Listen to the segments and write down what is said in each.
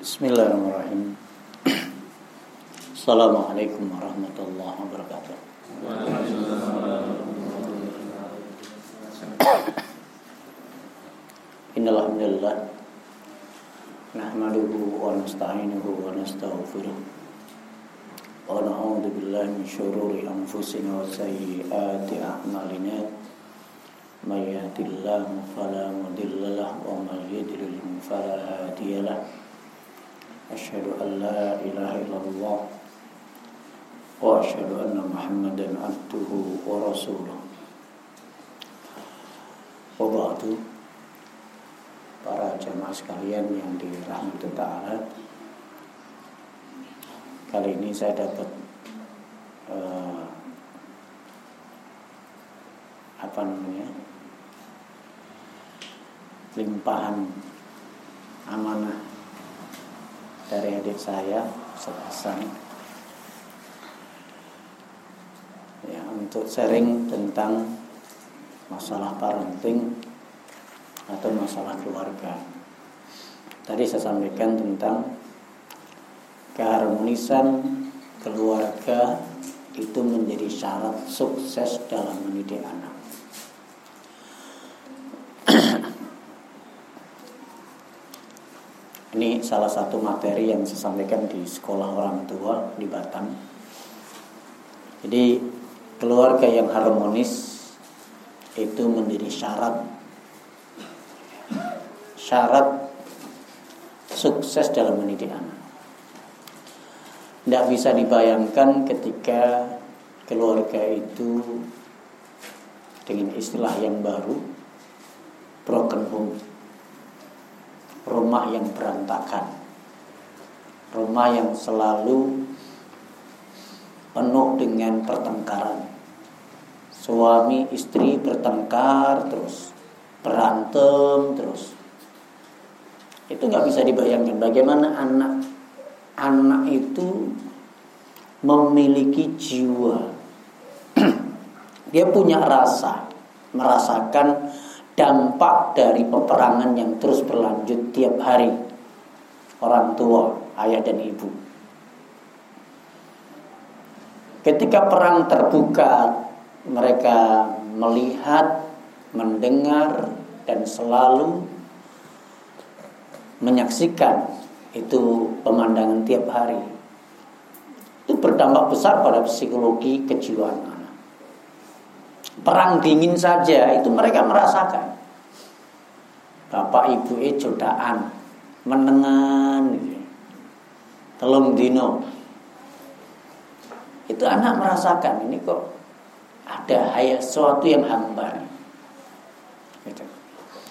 Bismillahirrahmanirrahim. Assalamualaikum warahmatullahi wabarakatuh. Innal hamdalillah nahmaduhu wa nasta'inuhu wa nastaghfiruh. Wa na'udzu billahi min shururi anfusina wa sayyiati a'malina. May yahdihillahu fala mudilla lahu wa may yudlil fala hadiya lahu. أشهد أن لا إله إلا الله وأشهد أن محمدا عبده ورسوله وبعد para jamaah sekalian yang dirahmati ta'ala kali ini saya dapat uh, apa namanya limpahan amanah dari adik saya Hasan ya untuk sharing tentang masalah parenting atau masalah keluarga. Tadi saya sampaikan tentang keharmonisan keluarga itu menjadi syarat sukses dalam mendidik anak. Ini salah satu materi yang saya sampaikan di sekolah orang tua di Batam. Jadi keluarga yang harmonis itu menjadi syarat syarat sukses dalam mendidik anak. Tidak bisa dibayangkan ketika keluarga itu dengan istilah yang baru broken home rumah yang berantakan, rumah yang selalu penuh dengan pertengkaran. Suami istri bertengkar terus, berantem terus. Itu nggak bisa dibayangkan bagaimana anak anak itu memiliki jiwa. Dia punya rasa, merasakan dampak dari peperangan yang terus berlanjut tiap hari orang tua, ayah dan ibu. Ketika perang terbuka, mereka melihat, mendengar dan selalu menyaksikan itu pemandangan tiap hari. Itu berdampak besar pada psikologi kejiwaan Perang dingin saja itu mereka merasakan. Bapak ibu e jodaan menengan gitu. telung dino itu anak merasakan ini kok ada hayat sesuatu yang hambar gitu.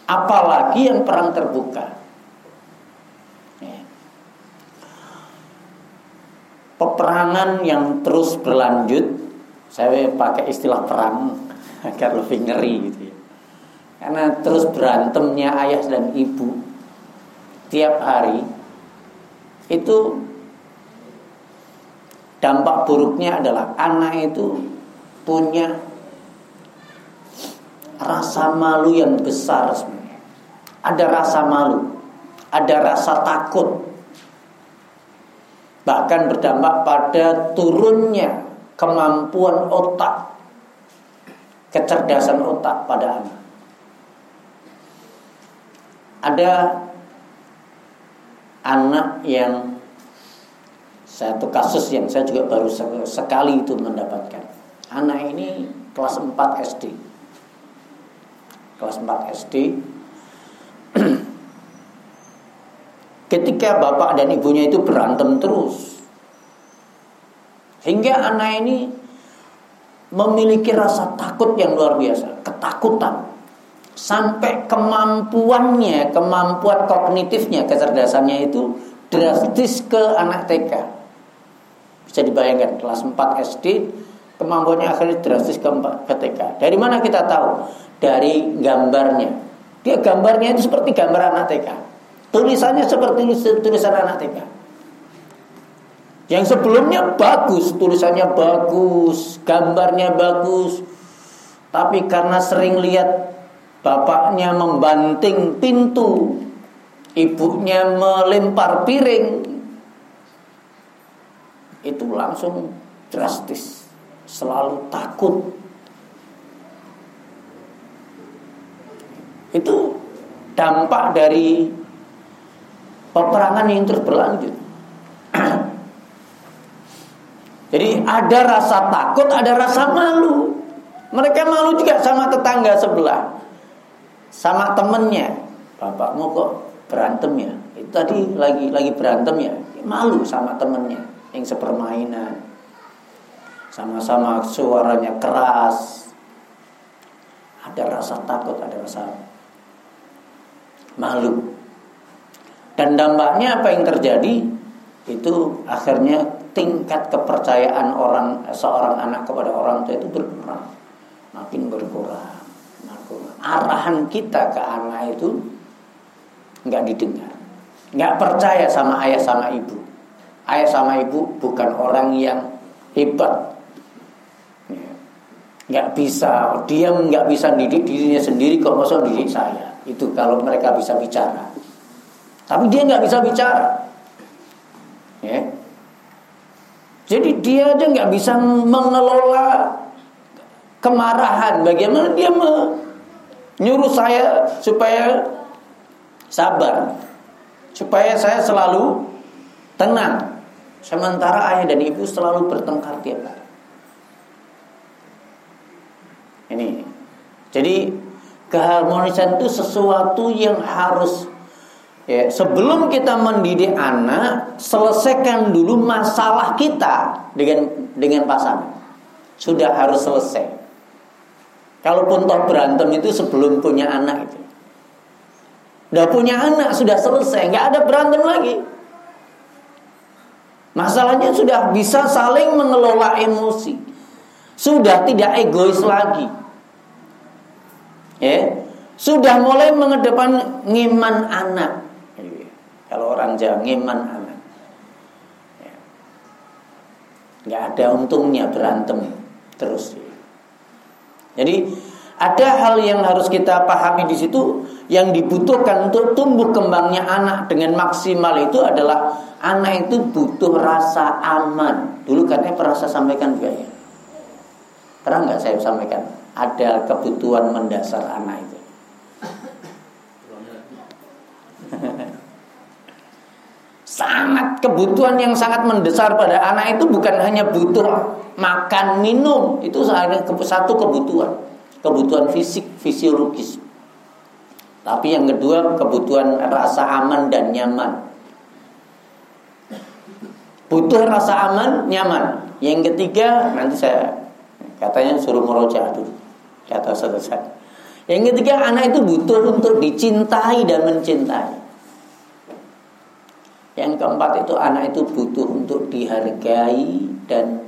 apalagi yang perang terbuka ya. peperangan yang terus berlanjut saya pakai istilah perang agar lebih ngeri gitu ya. Karena terus berantemnya ayah dan ibu tiap hari itu dampak buruknya adalah anak itu punya rasa malu yang besar sebenarnya. Ada rasa malu, ada rasa takut. Bahkan berdampak pada turunnya kemampuan otak kecerdasan otak pada anak. Ada anak yang satu kasus yang saya juga baru sekali itu mendapatkan. Anak ini kelas 4 SD. Kelas 4 SD. Ketika bapak dan ibunya itu berantem terus. Hingga anak ini memiliki rasa takut yang luar biasa, ketakutan. Sampai kemampuannya, kemampuan kognitifnya, kecerdasannya itu drastis ke anak TK. Bisa dibayangkan kelas 4 SD kemampuannya akhirnya drastis ke, ke TK. Dari mana kita tahu? Dari gambarnya. Dia gambarnya itu seperti gambar anak TK. Tulisannya seperti tulisan anak TK. Yang sebelumnya bagus, tulisannya bagus, gambarnya bagus. Tapi karena sering lihat bapaknya membanting pintu ibunya melempar piring itu langsung drastis selalu takut itu dampak dari peperangan yang terus berlanjut jadi ada rasa takut ada rasa malu. Mereka malu juga sama tetangga sebelah. Sama temennya. Bapakmu kok berantem ya? Itu tadi lagi lagi berantem ya? Malu sama temennya yang sepermainan. Sama-sama suaranya keras. Ada rasa takut ada rasa malu. Dan dampaknya apa yang terjadi? Itu akhirnya tingkat kepercayaan orang seorang anak kepada orang tua itu berkurang makin berkurang arahan kita ke anak itu nggak didengar, nggak percaya sama ayah sama ibu. Ayah sama ibu bukan orang yang hebat, ya. nggak bisa dia nggak bisa didik dirinya sendiri kok masuk didik saya. Itu kalau mereka bisa bicara, tapi dia nggak bisa bicara. Ya. Jadi dia aja nggak bisa mengelola kemarahan. Bagaimana dia nyuruh saya supaya sabar, supaya saya selalu tenang. Sementara ayah dan ibu selalu bertengkar tiap hari. Ini. Jadi keharmonisan itu sesuatu yang harus ya, sebelum kita mendidik anak, selesaikan dulu masalah kita dengan dengan pasangan. Sudah harus selesai. Kalaupun toh berantem itu sebelum punya anak itu. Udah punya anak sudah selesai, nggak ada berantem lagi. Masalahnya sudah bisa saling mengelola emosi. Sudah tidak egois lagi. Ya. Sudah mulai mengedepan ngiman anak. Kalau orang Jawa ngiman anak. Ya. Nggak ada untungnya berantem terus. Jadi ada hal yang harus kita pahami di situ yang dibutuhkan untuk tumbuh kembangnya anak dengan maksimal itu adalah anak itu butuh rasa aman. Dulu katanya pernah saya sampaikan juga ya. Pernah nggak saya sampaikan? Ada kebutuhan mendasar anak itu. sangat kebutuhan yang sangat mendasar pada anak itu bukan hanya butuh makan minum. Itu satu kebutuhan. Kebutuhan fisik fisiologis. Tapi yang kedua kebutuhan rasa aman dan nyaman. Butuh rasa aman nyaman. Yang ketiga nanti saya katanya suruh meroja dulu kata selesai yang ketiga anak itu butuh untuk dicintai dan mencintai yang keempat itu anak itu butuh untuk dihargai dan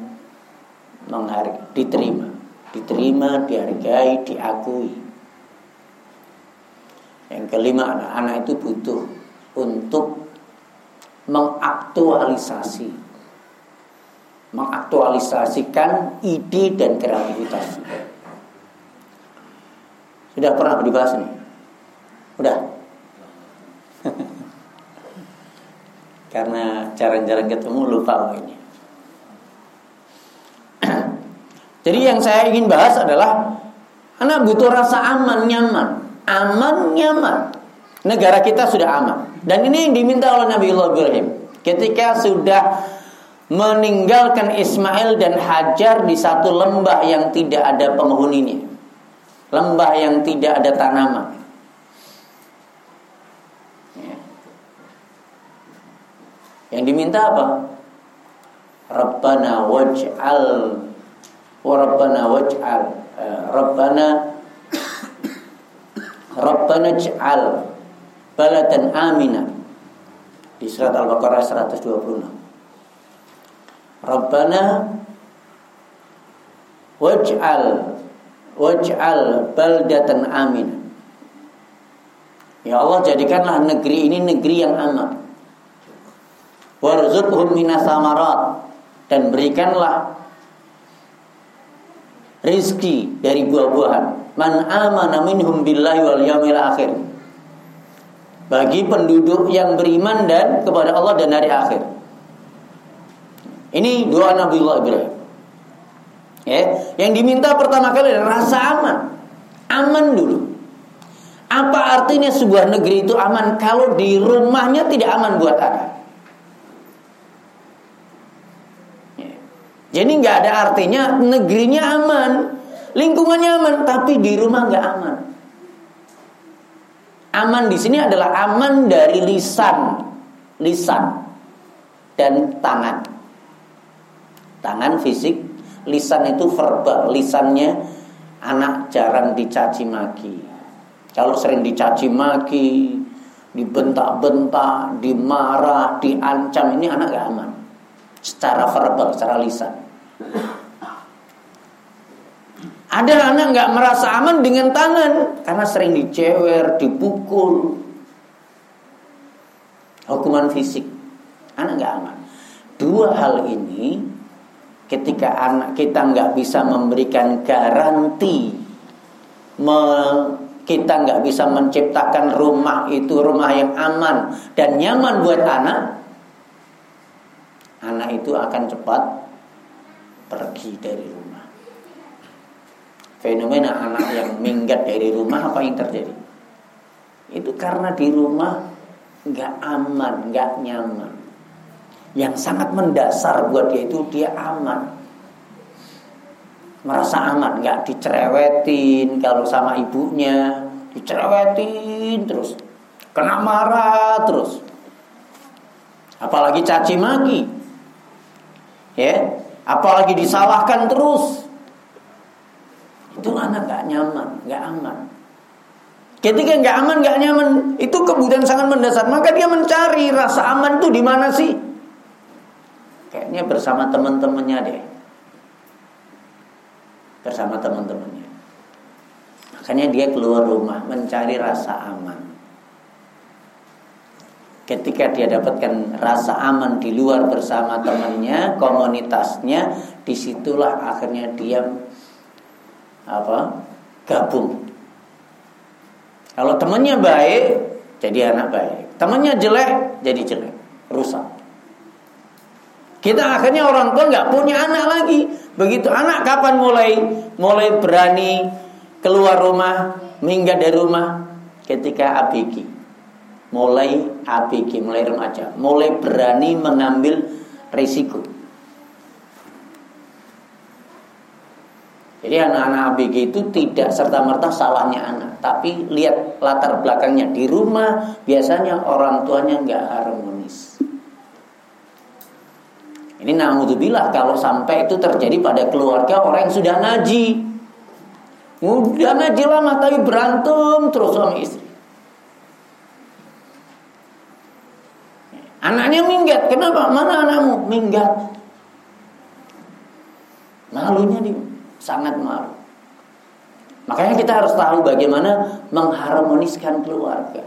menghargai, diterima, diterima, dihargai, diakui. Yang kelima anak-anak itu butuh untuk mengaktualisasi mengaktualisasikan ide dan kreativitas. Sudah pernah dibahas nih? Udah? Karena jarang-jarang ketemu lupa ini. Jadi yang saya ingin bahas adalah anak butuh rasa aman, nyaman. Aman, nyaman. Negara kita sudah aman. Dan ini yang diminta oleh Nabi Ibrahim. Ketika sudah meninggalkan Ismail dan Hajar di satu lembah yang tidak ada penghuninya. Lembah yang tidak ada tanaman. Yang diminta apa? Rabbana waj'al wa Rabbana waj'al uh, Rabbana Rabbana ja'al baladan amina di surat Al-Baqarah 126. Rabbana waj'al waj'al baldatan amina. Ya Allah jadikanlah negeri ini negeri yang aman warzuqhum dan berikanlah rizki dari buah-buahan man amana minhum billahi wal yaumil akhir bagi penduduk yang beriman dan kepada Allah dan hari akhir. Ini doa Nabiullah Ibrahim. Ya, yang diminta pertama kali adalah rasa aman. Aman dulu. Apa artinya sebuah negeri itu aman kalau di rumahnya tidak aman buat anak? Jadi nggak ada artinya negerinya aman, lingkungannya aman, tapi di rumah nggak aman. Aman di sini adalah aman dari lisan, lisan dan tangan. Tangan fisik, lisan itu verbal, lisannya anak jarang dicaci maki. Kalau sering dicaci maki, dibentak-bentak, dimarah, diancam, ini anak gak aman. Secara verbal, secara lisan. Ada anak nggak merasa aman dengan tangan karena sering dicewer, dipukul. Hukuman fisik, anak nggak aman. Dua hal ini, ketika anak kita nggak bisa memberikan garansi, me, kita nggak bisa menciptakan rumah itu rumah yang aman dan nyaman buat anak, anak itu akan cepat pergi dari rumah fenomena anak yang minggat dari rumah apa yang terjadi? Itu karena di rumah nggak aman, nggak nyaman. Yang sangat mendasar buat dia itu dia aman. Merasa aman, nggak dicerewetin kalau sama ibunya, dicerewetin terus. Kena marah terus. Apalagi caci maki. Ya, apalagi disalahkan terus itu anak gak nyaman, gak aman. Ketika gak aman, gak nyaman, itu kebutuhan sangat mendasar. Maka dia mencari rasa aman itu di mana sih? Kayaknya bersama teman-temannya deh. Bersama teman-temannya. Makanya dia keluar rumah mencari rasa aman. Ketika dia dapatkan rasa aman di luar bersama temannya, komunitasnya, di situlah akhirnya dia apa gabung. Kalau temannya baik, jadi anak baik. Temannya jelek, jadi jelek, rusak. Kita akhirnya orang tua nggak punya anak lagi. Begitu anak kapan mulai mulai berani keluar rumah, minggat dari rumah ketika ABG. Mulai ABG, mulai remaja, mulai berani mengambil risiko. Jadi anak-anak ABG itu tidak serta-merta salahnya anak, tapi lihat latar belakangnya di rumah biasanya orang tuanya nggak harmonis. Ini naudzubillah kalau sampai itu terjadi pada keluarga orang yang sudah ngaji. Udah ngaji lama tapi berantem terus suami istri. Anaknya minggat, kenapa? Mana anakmu? Minggat. Malunya di sangat malu. Makanya kita harus tahu bagaimana mengharmoniskan keluarga.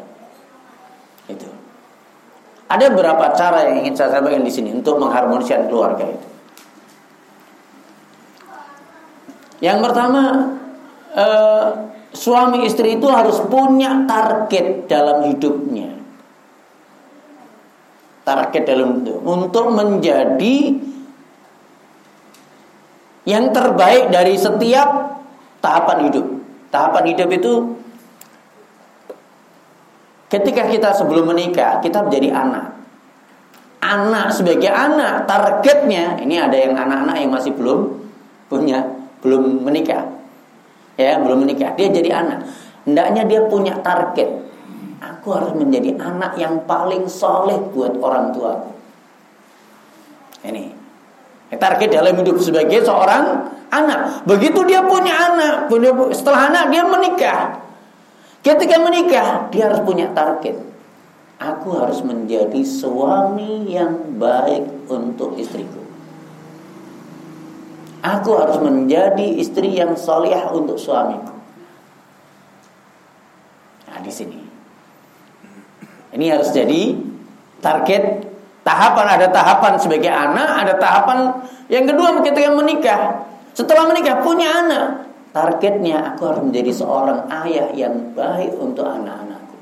Itu. Ada beberapa cara yang ingin saya sampaikan di sini untuk mengharmoniskan keluarga itu. Yang pertama, eh, suami istri itu harus punya target dalam hidupnya. Target dalam hidup untuk menjadi yang terbaik dari setiap tahapan hidup. Tahapan hidup itu ketika kita sebelum menikah, kita menjadi anak. Anak sebagai anak, targetnya ini ada yang anak-anak yang masih belum punya, belum menikah. Ya, belum menikah. Dia jadi anak. Hendaknya dia punya target. Aku harus menjadi anak yang paling soleh buat orang tua. Ini Target dalam hidup sebagai seorang anak. Begitu dia punya anak, punya setelah anak dia menikah. Ketika menikah, dia harus punya target. Aku harus menjadi suami yang baik untuk istriku. Aku harus menjadi istri yang soleh untuk suamiku. Nah, di sini. Ini harus jadi target Tahapan ada tahapan sebagai anak, ada tahapan yang kedua ketika menikah. Setelah menikah punya anak, targetnya aku harus menjadi seorang ayah yang baik untuk anak-anakku.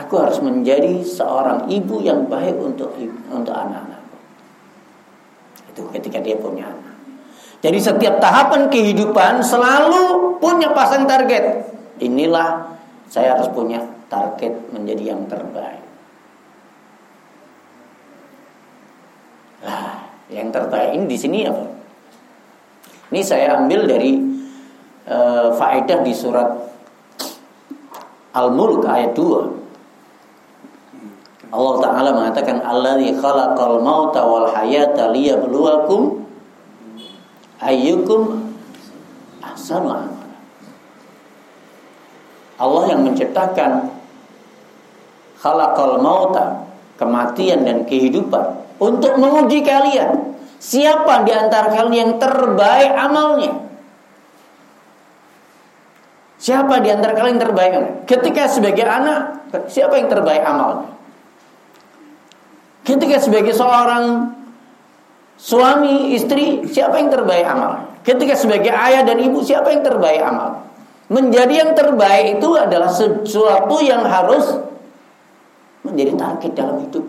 Aku harus menjadi seorang ibu yang baik untuk untuk anak-anakku. Itu ketika dia punya anak. Jadi setiap tahapan kehidupan selalu punya pasang target. Inilah saya harus punya target menjadi yang terbaik. Lah, yang terbaik ini di sini apa? Ini saya ambil dari uh, faedah di surat Al-Mulk ayat 2. Allah Ta'ala mengatakan Alladzi khalaqal mauta wal hayata liyabluwakum ayyukum ahsanu amala. Allah yang menciptakan khalaqal mauta, kematian dan kehidupan untuk menguji kalian. Siapa di antara kalian yang terbaik amalnya? Siapa di antara kalian yang terbaik? Ketika sebagai anak, siapa yang terbaik amalnya? Ketika sebagai seorang suami, istri, siapa yang terbaik amalnya? Ketika sebagai ayah dan ibu, siapa yang terbaik amal? Menjadi yang terbaik itu adalah sesuatu yang harus menjadi target dalam hidup.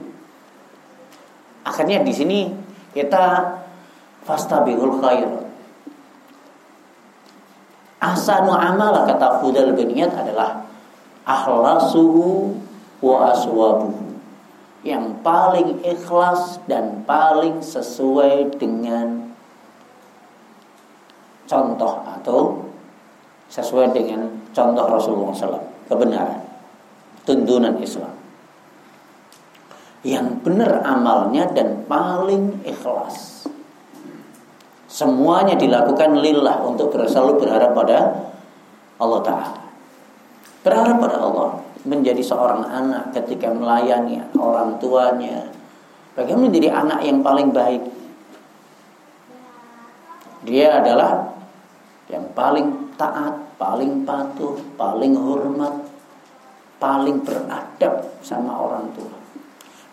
Akhirnya di sini kita fastabiqul khair Ahsanu amala kata Fudal bin Iyad adalah akhlasuhu wa aswabuhu. Yang paling ikhlas dan paling sesuai dengan contoh atau sesuai dengan contoh Rasulullah SAW kebenaran tuntunan Islam yang benar amalnya dan paling ikhlas Semuanya dilakukan lillah untuk selalu berharap pada Allah Ta'ala. Berharap pada Allah. Menjadi seorang anak ketika melayani orang tuanya. Bagaimana menjadi anak yang paling baik? Dia adalah yang paling taat, paling patuh, paling hormat, paling beradab sama orang tua.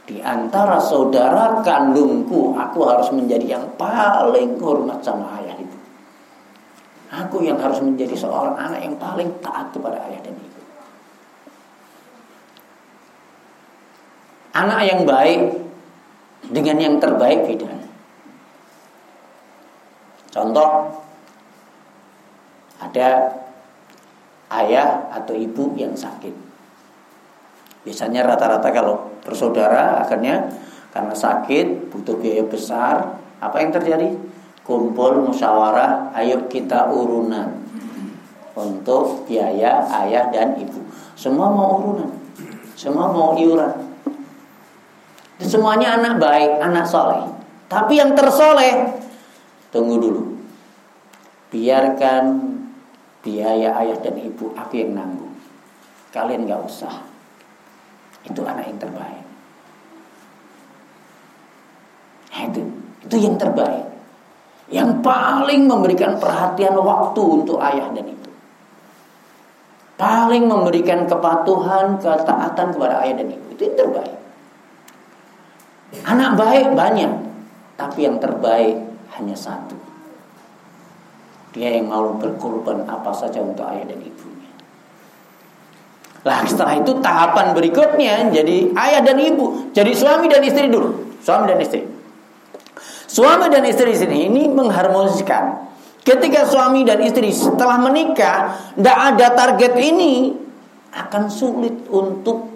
Di antara saudara kandungku, aku harus menjadi yang paling hormat sama ayah ibu. Aku yang harus menjadi seorang anak yang paling taat kepada ayah dan ibu. Anak yang baik dengan yang terbaik beda. Contoh, ada ayah atau ibu yang sakit. Biasanya rata-rata kalau bersaudara akhirnya karena sakit butuh biaya besar, apa yang terjadi? Kumpul musyawarah, ayo kita urunan untuk biaya ayah dan ibu. Semua mau urunan, semua mau iuran. Semuanya anak baik, anak soleh. Tapi yang tersoleh, tunggu dulu. Biarkan biaya ayah dan ibu aku yang nanggung. Kalian gak usah. Itu anak yang terbaik. Nah, itu, itu yang terbaik. Yang paling memberikan perhatian waktu untuk ayah dan ibu. Paling memberikan kepatuhan, ketaatan kepada ayah dan ibu. Itu yang terbaik. Anak baik banyak, tapi yang terbaik hanya satu. Dia yang mau berkorban apa saja untuk ayah dan ibu. Lah setelah itu tahapan berikutnya jadi ayah dan ibu, jadi suami dan istri dulu, suami dan istri. Suami dan istri di sini ini mengharmoniskan. Ketika suami dan istri setelah menikah, tidak ada target ini akan sulit untuk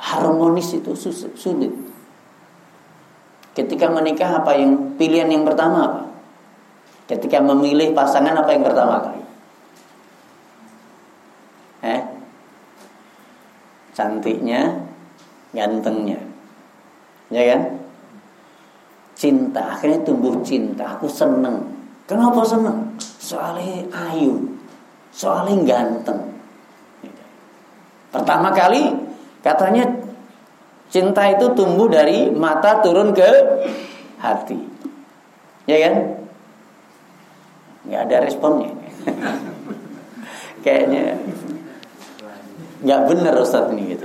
harmonis itu sulit. Ketika menikah apa yang pilihan yang pertama apa? Ketika memilih pasangan apa yang pertama kali? eh? Cantiknya gantengnya. Ya kan? Cinta akhirnya tumbuh cinta. Aku seneng. Kenapa seneng? Soalnya ayu. Soalnya ganteng. Pertama kali katanya cinta itu tumbuh dari mata turun ke hati. Ya kan? Nggak ada responnya. Kayaknya nggak benar Ustaz ini gitu.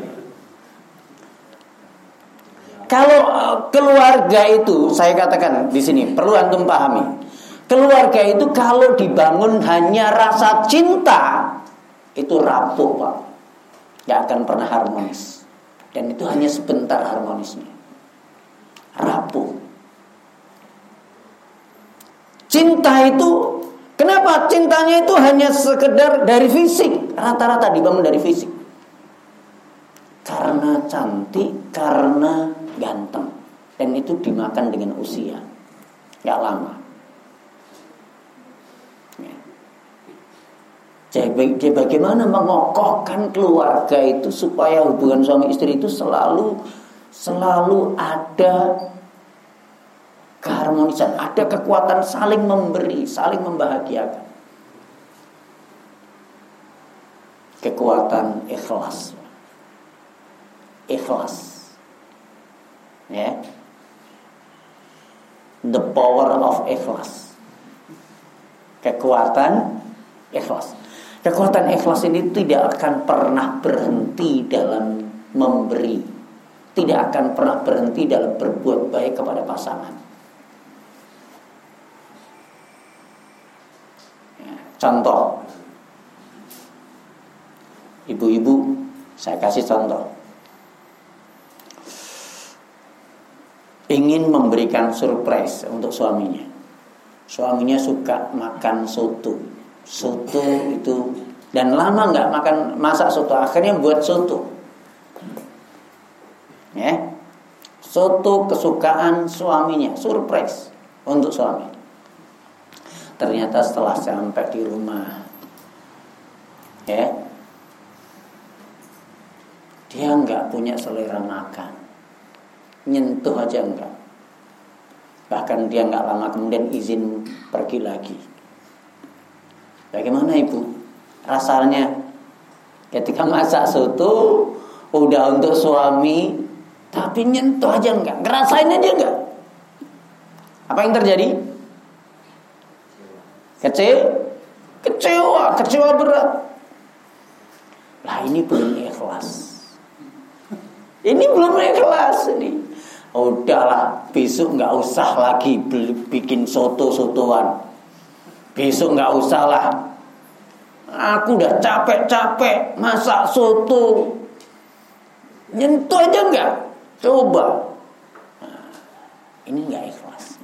Kalau uh, keluarga itu saya katakan di sini perlu antum pahami. Keluarga itu kalau dibangun hanya rasa cinta itu rapuh pak. Nggak akan pernah harmonis dan itu hanya sebentar harmonisnya. Rapuh. Cinta itu kenapa cintanya itu hanya sekedar dari fisik? Rata-rata dibangun dari fisik. Karena cantik karena ganteng. Dan itu dimakan dengan usia. Nggak lama Jadi bagaimana mengokohkan keluarga itu supaya hubungan suami istri itu selalu selalu ada keharmonisan, ada kekuatan saling memberi, saling membahagiakan. Kekuatan ikhlas. Ikhlas. Ya. The power of ikhlas. Kekuatan ikhlas. Kekuatan ikhlas ini tidak akan pernah berhenti dalam memberi. Tidak akan pernah berhenti dalam berbuat baik kepada pasangan. Ya, contoh. Ibu-ibu, saya kasih contoh. Ingin memberikan surprise untuk suaminya. Suaminya suka makan soto soto itu dan lama nggak makan masak soto akhirnya buat soto. Ya. Soto kesukaan suaminya surprise untuk suami. Ternyata setelah sampai di rumah ya dia nggak punya selera makan. Nyentuh aja enggak bahkan dia nggak lama kemudian izin pergi lagi. Bagaimana ibu? Rasanya ketika masak soto udah untuk suami tapi nyentuh aja enggak, ngerasain aja enggak. Apa yang terjadi? Kecewa, kecewa, kecewa berat. Lah ini belum ikhlas. Ini belum ikhlas ini. Udahlah, besok nggak usah lagi bikin soto-sotoan. Besok nggak usah lah. Aku udah capek-capek masak soto. Nyentuh aja nggak? Coba. Nah, ini nggak ikhlas.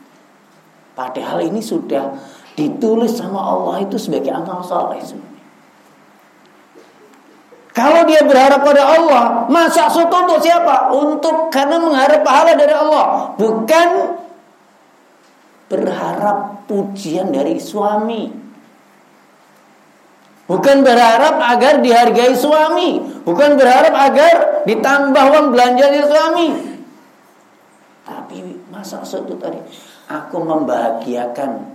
Padahal ini sudah ditulis sama Allah itu sebagai amal soleh sebenarnya. Kalau dia berharap pada Allah, masak soto untuk siapa? Untuk karena mengharap pahala dari Allah, bukan berharap pujian dari suami. Bukan berharap agar dihargai suami, bukan berharap agar ditambah uang belanja dari suami. Tapi masa itu tadi, aku membahagiakan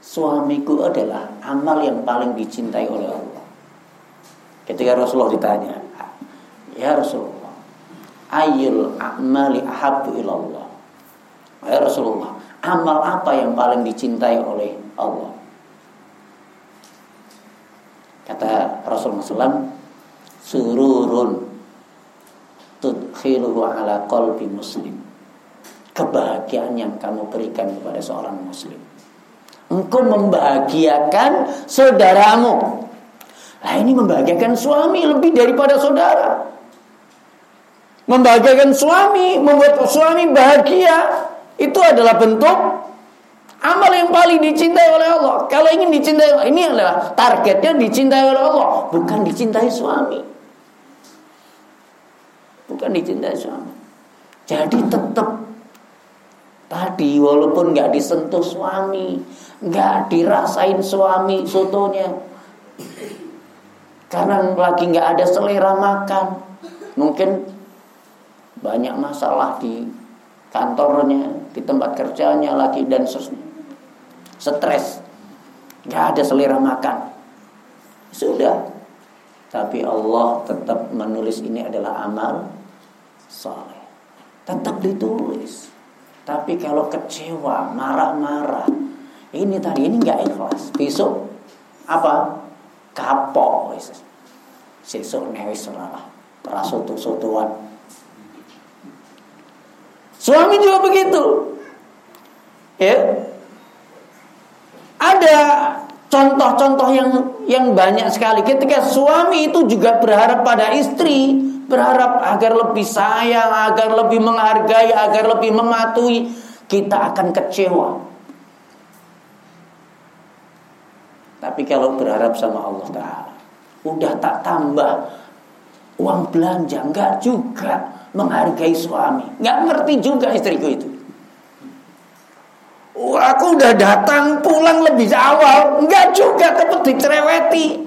suamiku adalah amal yang paling dicintai oleh Allah. Ketika Rasulullah ditanya, "Ya Rasulullah, ayul a'mali ahabbu ilallah?" Ya Rasulullah, amal apa yang paling dicintai oleh Allah? Kata Rasulullah SAW, sururun tudkhiluhu ala qalbi muslim. Kebahagiaan yang kamu berikan kepada seorang muslim. Engkau membahagiakan saudaramu. Nah ini membahagiakan suami lebih daripada saudara. Membahagiakan suami, membuat suami bahagia itu adalah bentuk amal yang paling dicintai oleh Allah. Kalau ingin dicintai ini adalah targetnya dicintai oleh Allah, bukan dicintai suami. Bukan dicintai suami. Jadi tetap tadi walaupun nggak disentuh suami, nggak dirasain suami sotonya, karena lagi nggak ada selera makan, mungkin banyak masalah di kantornya, di tempat kerjanya lagi dan stres. Gak ada selera makan. Sudah. Tapi Allah tetap menulis ini adalah amal soleh. Tetap ditulis. Tapi kalau kecewa, marah-marah, ini tadi ini nggak ikhlas. Besok apa? Kapok. Besok newis lah. Prasoto-sotoan Suami juga begitu. Ya. Ada contoh-contoh yang yang banyak sekali. Ketika suami itu juga berharap pada istri berharap agar lebih sayang agar lebih menghargai agar lebih mematuhi kita akan kecewa. Tapi kalau berharap sama Allah Ta'ala udah tak tambah uang belanja enggak juga menghargai suami. Nggak ngerti juga istriku itu aku udah datang pulang lebih awal, enggak juga tetap dicereweti.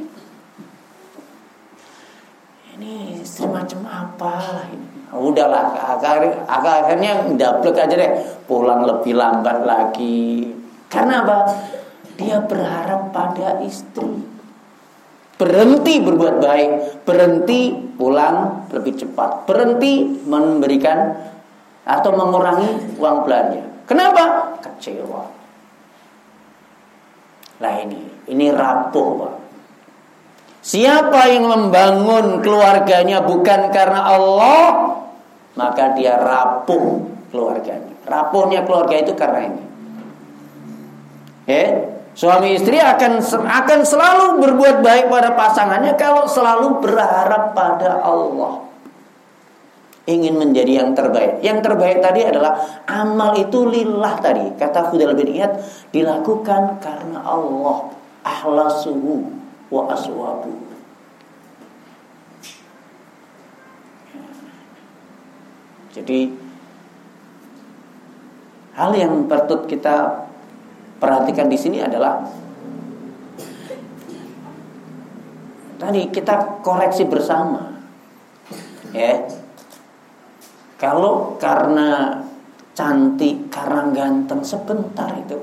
Ini istri macam apa lah ini? Udahlah, akhir, akhirnya daplek aja deh, pulang lebih lambat lagi. Karena apa? Dia berharap pada istri. Berhenti berbuat baik, berhenti pulang lebih cepat, berhenti memberikan atau mengurangi uang belanja. Kenapa? Kecewa. Lah ini, ini rapuh, Pak. Siapa yang membangun keluarganya bukan karena Allah, maka dia rapuh keluarganya. Rapuhnya keluarga itu karena ini. Ya, suami istri akan akan selalu berbuat baik pada pasangannya kalau selalu berharap pada Allah ingin menjadi yang terbaik. Yang terbaik tadi adalah amal itu lillah tadi. Kata Fudel bin Iyad dilakukan karena Allah. Ahlasuhu wa aswabu. Jadi hal yang patut kita perhatikan di sini adalah tadi kita koreksi bersama. Ya, kalau karena cantik, karena ganteng sebentar itu.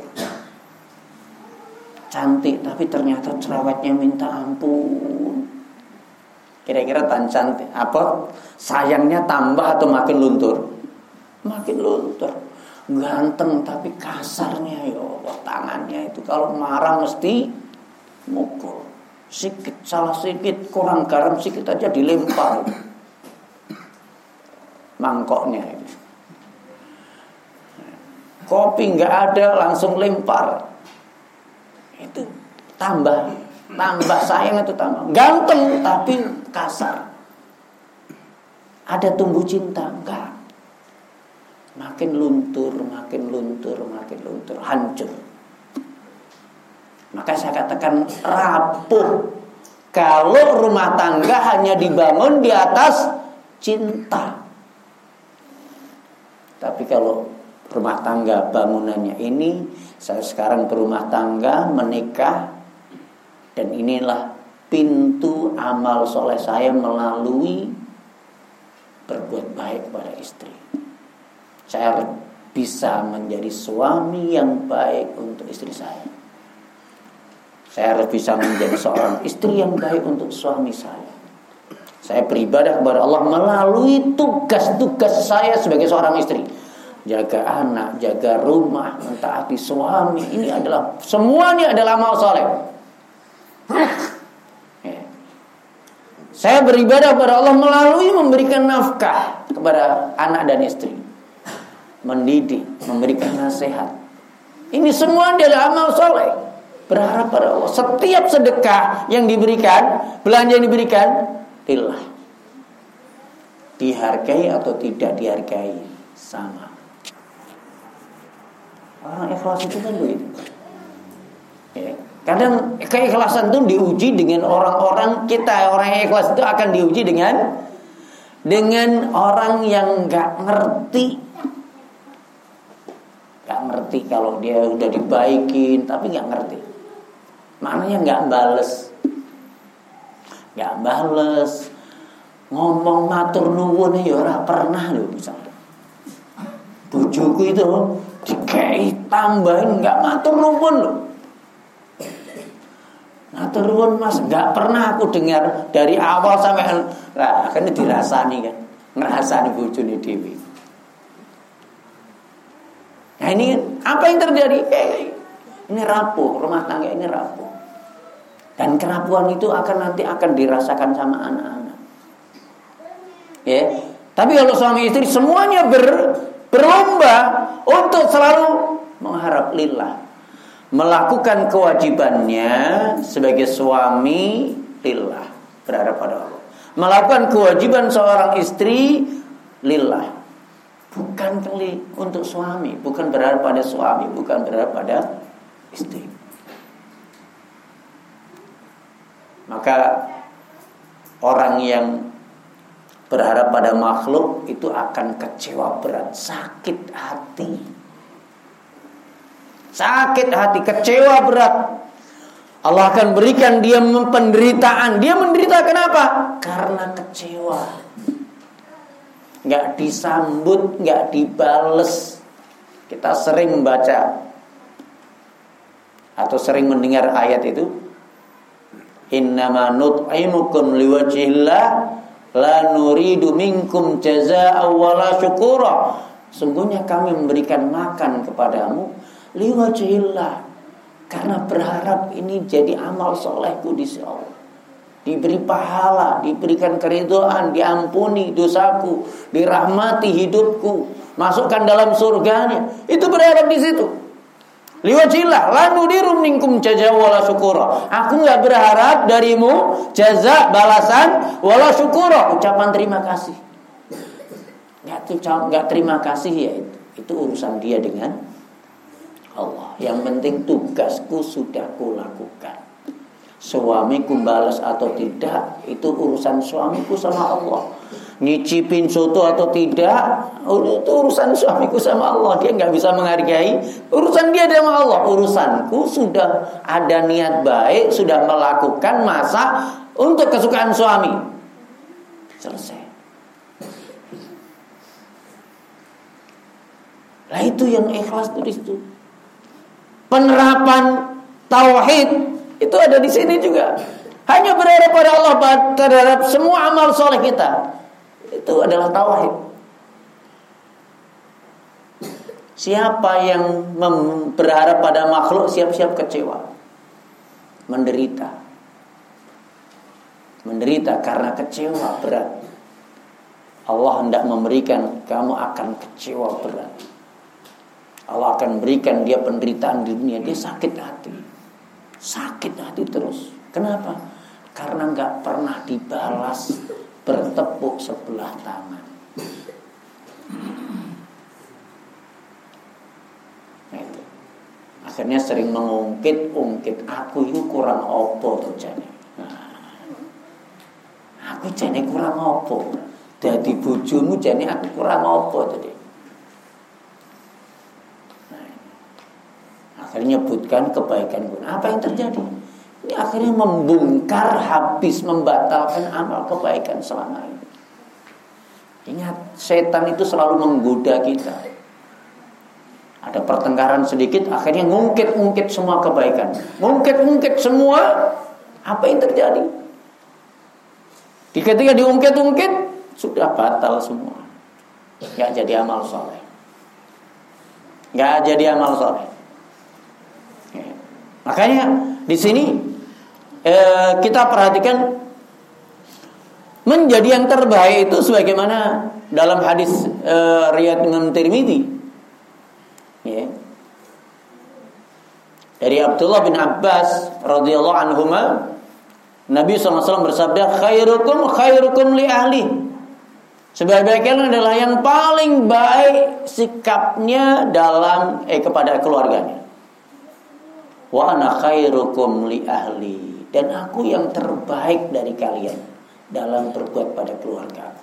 Cantik tapi ternyata cerewetnya minta ampun. Kira-kira tan cantik apa sayangnya tambah atau makin luntur? Makin luntur. Ganteng tapi kasarnya ya Allah tangannya itu kalau marah mesti mukul. Sikit salah sikit kurang garam sikit aja dilempar mangkoknya ini. Kopi nggak ada langsung lempar. Itu tambah tambah sayang itu tambah ganteng tapi kasar. Ada tumbuh cinta enggak? Makin luntur, makin luntur, makin luntur, hancur. Maka saya katakan rapuh. Kalau rumah tangga hanya dibangun di atas cinta. Tapi kalau rumah tangga bangunannya ini, saya sekarang berumah tangga, menikah, dan inilah pintu amal soleh saya melalui berbuat baik pada istri. Saya bisa menjadi suami yang baik untuk istri saya. Saya harus bisa menjadi seorang istri yang baik untuk suami saya. Saya beribadah kepada Allah melalui tugas-tugas saya sebagai seorang istri. Jaga anak, jaga rumah, mentaati suami. Ini adalah semuanya adalah amal soleh. Ya. Saya beribadah kepada Allah melalui memberikan nafkah kepada anak dan istri. Mendidik, memberikan nasihat. Ini semua adalah amal soleh. Berharap pada Allah. Setiap sedekah yang diberikan, belanja yang diberikan, lillah. Dihargai atau tidak dihargai sama. Orang ikhlas itu kan begitu. Ya. Kadang keikhlasan itu diuji dengan orang-orang kita orang yang ikhlas itu akan diuji dengan dengan orang yang nggak ngerti nggak ngerti kalau dia udah dibaikin tapi nggak ngerti maknanya nggak bales nggak bales. Ngomong matur nuwun ya ora pernah lho misalnya bojoku itu dikei tambahin nggak matur nuwun lho. Matur nuwun mas. Nggak pernah aku dengar dari awal sampai lah kan dirasani kan? Ngerasani bojone dewi nah ini apa yang terjadi? Eh, ini rapuh rumah tangga ini rapuh dan kerapuhan itu akan nanti akan dirasakan sama anak-anak. Ya. Tapi kalau suami istri semuanya ber, berlomba untuk selalu mengharap lillah. melakukan kewajibannya sebagai suami lillah, berharap pada Allah. Melakukan kewajiban seorang istri lillah. Bukan untuk suami, bukan berharap pada suami, bukan berharap pada istri. Maka orang yang berharap pada makhluk itu akan kecewa berat, sakit hati. Sakit hati, kecewa berat. Allah akan berikan dia penderitaan. Dia menderita kenapa? Karena kecewa nggak disambut, nggak dibales. Kita sering baca atau sering mendengar ayat itu. Innama nut'imukum liwajhillah la nuridu minkum jazaa'a wala syukura. Sungguhnya kami memberikan makan kepadamu liwajhillah karena berharap ini jadi amal solehku di sisi Allah diberi pahala, diberikan keridoan, diampuni dosaku, dirahmati hidupku, masukkan dalam surganya. Itu berharap di situ. Liwajillah, lalu dirum ningkum jaza wala syukura. Aku nggak berharap darimu jaza balasan wala syukura, ucapan terima kasih. Nggak nggak terima kasih ya itu. Itu urusan dia dengan Allah. Yang penting tugasku sudah kulakukan. Suamiku balas atau tidak Itu urusan suamiku sama Allah Nyicipin soto atau tidak Itu urusan suamiku sama Allah Dia nggak bisa menghargai Urusan dia sama Allah Urusanku sudah ada niat baik Sudah melakukan masa Untuk kesukaan suami Selesai Nah itu yang ikhlas itu di situ. Penerapan tauhid itu ada di sini juga. Hanya berharap pada Allah terhadap semua amal soleh kita. Itu adalah tauhid. Siapa yang berharap pada makhluk siap-siap kecewa. Menderita. Menderita karena kecewa berat. Allah hendak memberikan kamu akan kecewa berat. Allah akan berikan dia penderitaan di dunia. Dia sakit hati. Sakit hati terus. Kenapa? Karena nggak pernah dibalas bertepuk sebelah tangan. Nah, itu. Akhirnya sering mengungkit-ungkit aku itu kurang opo tuh jane. Nah, aku jane kurang opo. Jadi bujumu jane aku kurang opo tadi. akhirnya nyebutkan kebaikan pun. Apa yang terjadi? Ini akhirnya membongkar habis membatalkan amal kebaikan selama ini. Ingat, setan itu selalu menggoda kita. Ada pertengkaran sedikit, akhirnya ngungkit-ngungkit semua kebaikan. Ngungkit-ngungkit semua, apa yang terjadi? Di ketika diungkit-ungkit, sudah batal semua. Gak jadi amal soleh. Gak jadi amal soleh. Makanya di sini eh, kita perhatikan menjadi yang terbaik itu sebagaimana dalam hadis eh, riwayat Imam Tirmidzi. Ya. Dari Abdullah bin Abbas radhiyallahu anhu Nabi SAW bersabda khairukum khairukum li ahli Sebaik-baiknya adalah yang paling baik sikapnya dalam eh kepada keluarganya wa ana khairukum li ahli dan aku yang terbaik dari kalian dalam berbuat pada keluarga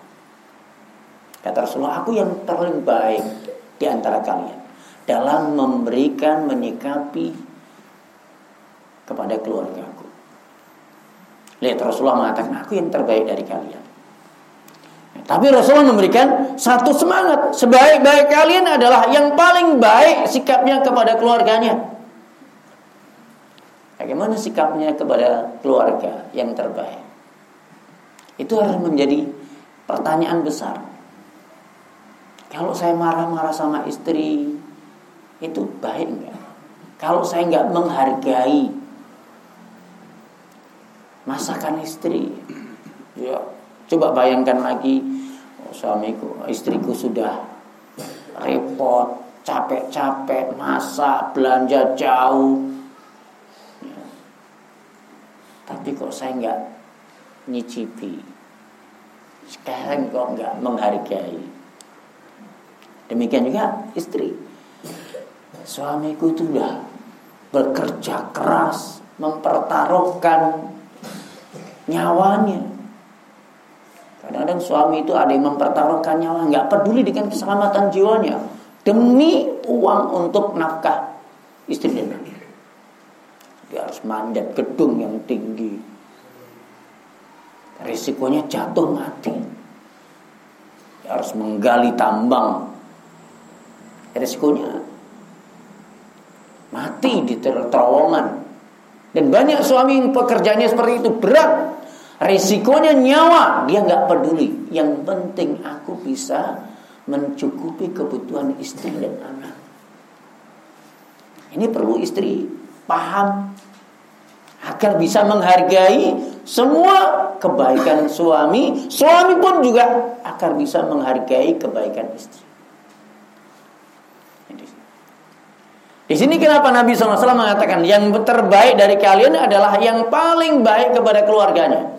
Kata Rasulullah, aku yang terbaik di antara kalian dalam memberikan menyikapi kepada keluargaku. Lihat Rasulullah mengatakan, aku yang terbaik dari kalian. Tapi Rasulullah memberikan satu semangat. Sebaik-baik kalian adalah yang paling baik sikapnya kepada keluarganya. Bagaimana sikapnya kepada keluarga yang terbaik? Itu harus menjadi pertanyaan besar. Kalau saya marah-marah sama istri, itu baik enggak? Kalau saya enggak menghargai masakan istri, ya coba bayangkan lagi oh, suamiku, istriku sudah repot, capek-capek, masak, belanja jauh, tapi kok saya nggak nyicipi. Sekarang kok nggak menghargai. Demikian juga istri. Suamiku itu udah bekerja keras, mempertaruhkan nyawanya. Kadang-kadang suami itu ada yang mempertaruhkan nyawa, nggak peduli dengan keselamatan jiwanya demi uang untuk nafkah istri manjat gedung yang tinggi. Risikonya jatuh mati. Dia harus menggali tambang. Risikonya mati di terowongan. Dan banyak suami yang pekerjaannya seperti itu berat. Risikonya nyawa, dia nggak peduli. Yang penting aku bisa mencukupi kebutuhan istri dan anak. Ini perlu istri paham agar bisa menghargai semua kebaikan suami, suami pun juga agar bisa menghargai kebaikan istri. Di sini kenapa Nabi SAW mengatakan yang terbaik dari kalian adalah yang paling baik kepada keluarganya.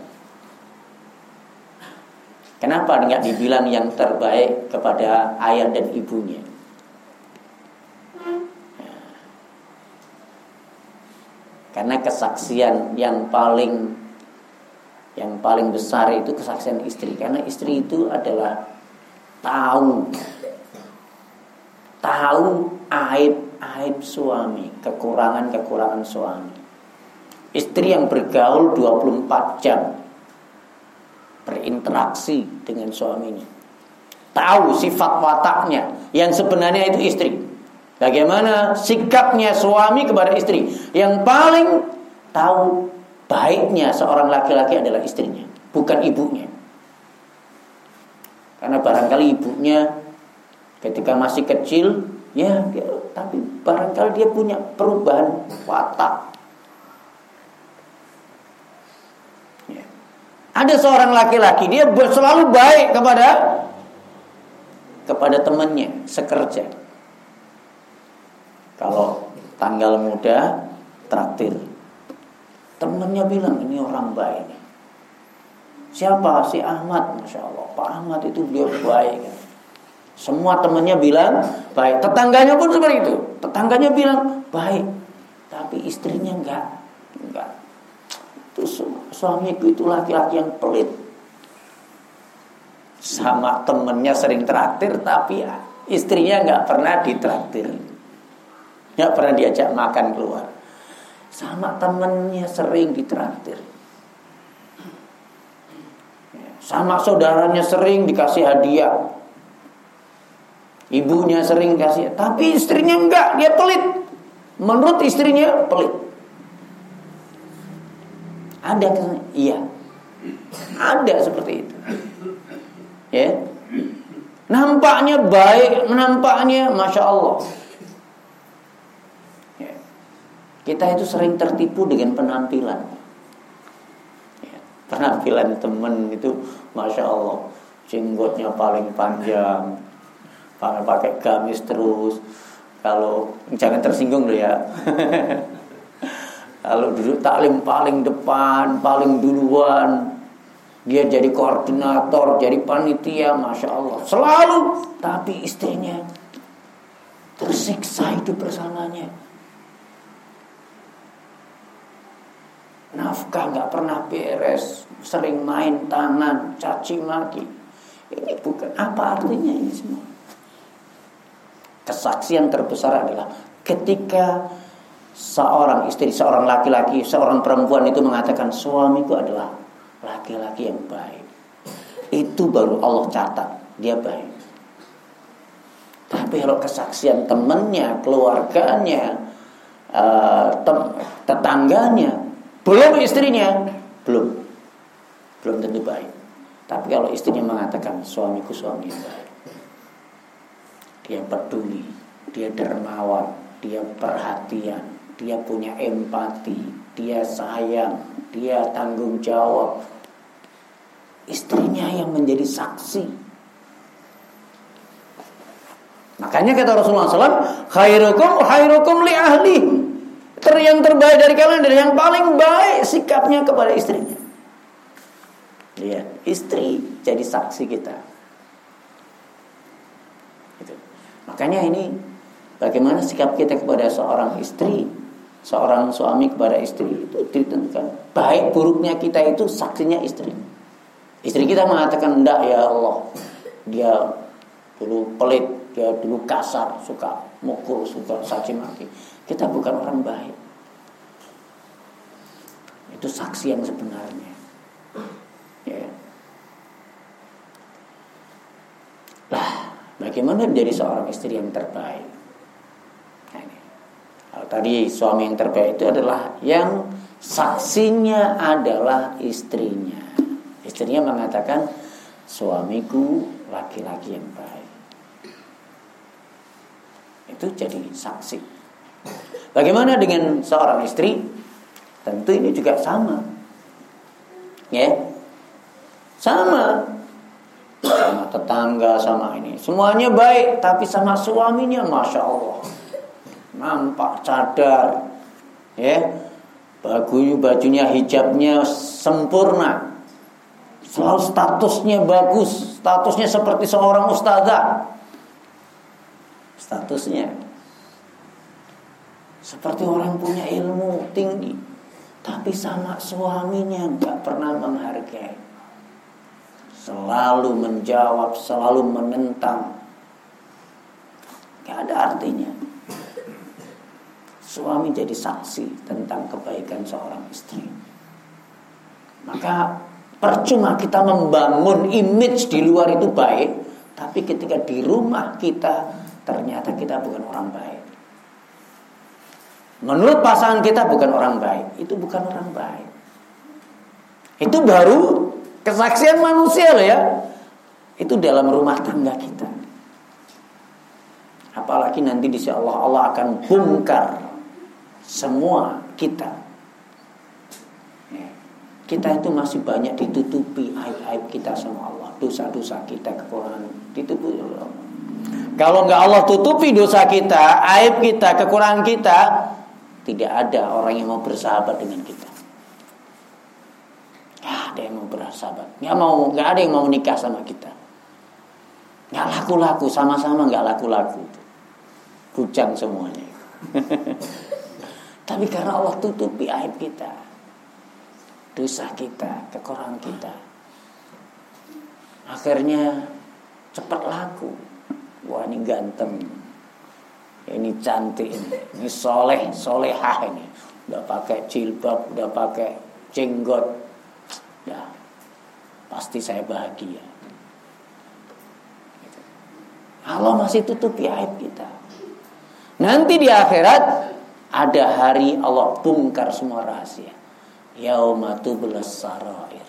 Kenapa tidak dibilang yang terbaik kepada ayah dan ibunya? Karena kesaksian yang paling yang paling besar itu kesaksian istri karena istri itu adalah tahu tahu aib-aib suami, kekurangan-kekurangan suami. Istri yang bergaul 24 jam berinteraksi dengan suaminya. Tahu sifat wataknya yang sebenarnya itu istri. Bagaimana sikapnya suami kepada istri? Yang paling tahu baiknya seorang laki-laki adalah istrinya, bukan ibunya. Karena barangkali ibunya ketika masih kecil, ya, dia, tapi barangkali dia punya perubahan watak. Ya. Ada seorang laki-laki dia selalu baik kepada kepada temannya sekerja. Kalau tanggal muda traktir. Temennya bilang ini orang baik. Siapa? Si Ahmad, masya Allah. Pak Ahmad itu beliau baik. Semua temannya bilang baik. Tetangganya pun seperti itu. Tetangganya bilang baik. Tapi istrinya enggak. Enggak. Itu suamiku itu laki-laki yang pelit. Sama temennya sering traktir tapi istrinya enggak pernah ditraktir. Nggak pernah diajak makan keluar. Sama temennya sering ditraktir. Sama saudaranya sering dikasih hadiah. Ibunya sering kasih, tapi istrinya enggak, dia pelit. Menurut istrinya pelit. Ada Iya. Ada seperti itu. Ya. Nampaknya baik, nampaknya masya Allah. Kita itu sering tertipu dengan penampilan. Ya, penampilan temen itu, masya Allah, jenggotnya paling panjang, pakai gamis terus. Kalau jangan tersinggung loh ya. Kalau duduk taklim paling depan, paling duluan, dia jadi koordinator, jadi panitia, masya Allah. Selalu, tapi istrinya tersiksa hidup bersamanya nafkah nggak pernah beres, sering main tangan, caci maki. Ini bukan apa artinya ini semua. Kesaksian terbesar adalah ketika seorang istri, seorang laki-laki, seorang perempuan itu mengatakan suamiku adalah laki-laki yang baik. Itu baru Allah catat dia baik. Tapi kalau kesaksian temannya, keluarganya, uh, tetangganya belum istrinya, belum. Belum tentu baik. Tapi kalau istrinya mengatakan suamiku suami yang baik. Dia peduli, dia dermawan, dia perhatian, dia punya empati, dia sayang, dia tanggung jawab. Istrinya yang menjadi saksi. Makanya kata Rasulullah SAW, khairukum khairukum li ahli. Ter yang terbaik dari kalian dan yang paling baik sikapnya kepada istrinya. Lihat, istri jadi saksi kita. Gitu. Makanya ini bagaimana sikap kita kepada seorang istri, seorang suami kepada istri itu ditentukan. Baik buruknya kita itu saksinya istri. Istri kita mengatakan enggak ya Allah, dia dulu pelit, dia dulu kasar, suka mukul, suka saksi maki. Kita bukan orang baik. Itu saksi yang sebenarnya. Ya. Lah, bagaimana menjadi seorang istri yang terbaik? Nah, tadi suami yang terbaik itu adalah yang saksinya adalah istrinya. Istrinya mengatakan suamiku laki-laki yang baik. Itu jadi saksi. Bagaimana dengan seorang istri? Tentu ini juga sama. Ya. Sama. Sama tetangga, sama ini. Semuanya baik, tapi sama suaminya Masya Allah. Nampak cadar. Ya. Baju bajunya hijabnya sempurna Selalu statusnya bagus, statusnya seperti seorang ustazah. Statusnya seperti orang punya ilmu tinggi, tapi sama suaminya nggak pernah menghargai. Selalu menjawab, selalu menentang. Gak ada artinya. Suami jadi saksi tentang kebaikan seorang istri. Maka Percuma kita membangun image di luar itu baik, tapi ketika di rumah kita ternyata kita bukan orang baik. Menurut pasangan kita bukan orang baik, itu bukan orang baik. Itu baru kesaksian manusia loh ya. Itu dalam rumah tangga kita. Apalagi nanti di Allah Allah akan bongkar semua kita kita itu masih banyak ditutupi aib-aib kita sama Allah, dosa-dosa kita, kekurangan ditutupi Allah. Kalau nggak Allah tutupi dosa kita, aib kita, kekurangan kita, tidak ada orang yang mau bersahabat dengan kita. Nggak ada yang mau bersahabat, nggak mau, nggak ada yang mau nikah sama kita. Nggak laku-laku, sama-sama nggak laku-laku. Bujang semuanya. Tapi karena Allah tutupi aib kita, dosa kita, kekurangan kita. Akhirnya cepat laku. Wah ini ganteng, ini cantik ini, ini soleh, solehah ini. Udah pakai jilbab, udah pakai jenggot, ya pasti saya bahagia. Allah masih tutupi aib kita. Nanti di akhirat ada hari Allah bongkar semua rahasia yaumatu sarair.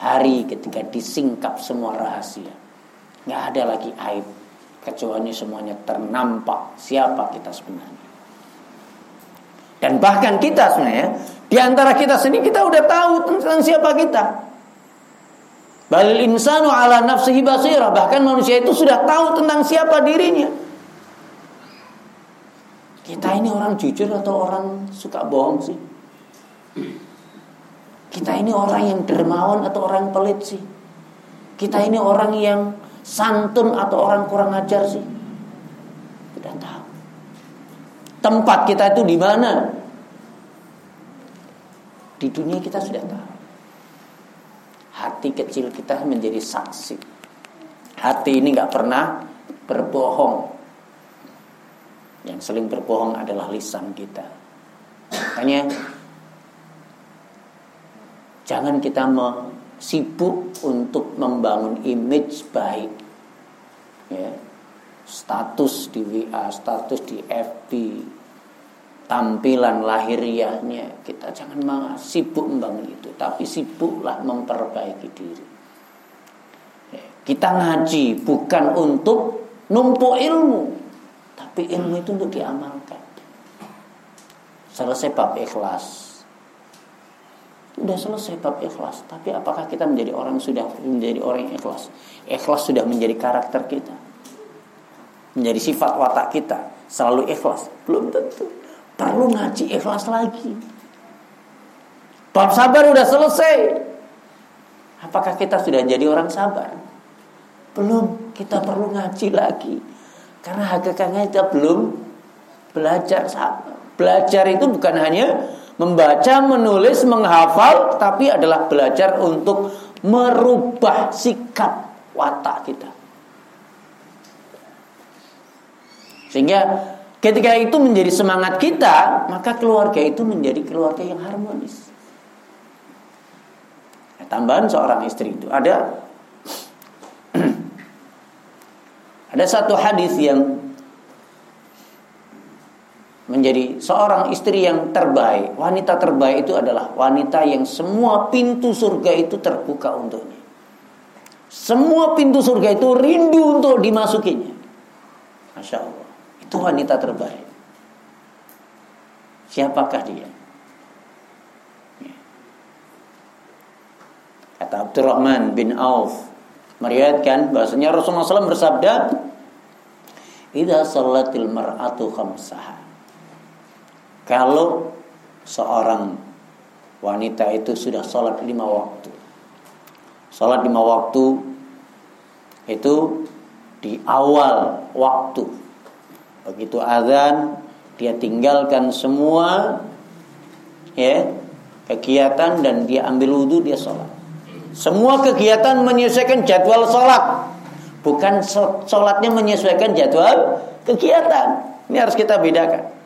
Hari ketika disingkap semua rahasia. Nggak ada lagi aib kecuali semuanya ternampak siapa kita sebenarnya. Dan bahkan kita sebenarnya di antara kita sendiri kita udah tahu tentang siapa kita. Balil insanu ala nafsihi basirah. Bahkan manusia itu sudah tahu tentang siapa dirinya. Kita ini orang jujur atau orang suka bohong sih? Kita ini orang yang dermawan atau orang pelit sih? Kita ini orang yang santun atau orang kurang ajar sih? Tidak tahu. Tempat kita itu di mana? Di dunia kita sudah tahu. Hati kecil kita menjadi saksi. Hati ini nggak pernah berbohong. Yang sering berbohong adalah lisan kita. Makanya Jangan kita sibuk untuk membangun image baik. Ya. Status di WA, status di FB, tampilan lahiriahnya. Kita jangan sibuk membangun itu, tapi sibuklah memperbaiki diri. Ya. Kita ngaji bukan untuk numpuk ilmu, tapi ilmu itu untuk diamalkan. Selesai bab ikhlas, Udah selesai bab ikhlas. Tapi apakah kita menjadi orang sudah menjadi orang yang ikhlas? Ikhlas sudah menjadi karakter kita. Menjadi sifat watak kita. Selalu ikhlas. Belum tentu. perlu ngaji ikhlas lagi. Bab sabar udah selesai. Apakah kita sudah jadi orang sabar? Belum, kita perlu ngaji lagi. Karena hakikatnya kita belum belajar sabar. Belajar itu bukan hanya membaca, menulis, menghafal, tapi adalah belajar untuk merubah sikap watak kita. Sehingga ketika itu menjadi semangat kita, maka keluarga itu menjadi keluarga yang harmonis. Nah, tambahan seorang istri itu ada ada satu hadis yang menjadi seorang istri yang terbaik. Wanita terbaik itu adalah wanita yang semua pintu surga itu terbuka untuknya. Semua pintu surga itu rindu untuk dimasukinya. Masya Allah. Itu wanita terbaik. Siapakah dia? Ya. Kata Abdurrahman bin Auf meriwayatkan bahasanya Rasulullah SAW bersabda, "Idza salatil mar'atu khamsaha." Kalau seorang wanita itu sudah sholat lima waktu, sholat lima waktu itu di awal waktu Begitu azan dia tinggalkan semua ya kegiatan dan dia ambil wudhu dia sholat. Semua kegiatan menyesuaikan jadwal sholat, bukan sholatnya menyesuaikan jadwal kegiatan. Ini harus kita bedakan.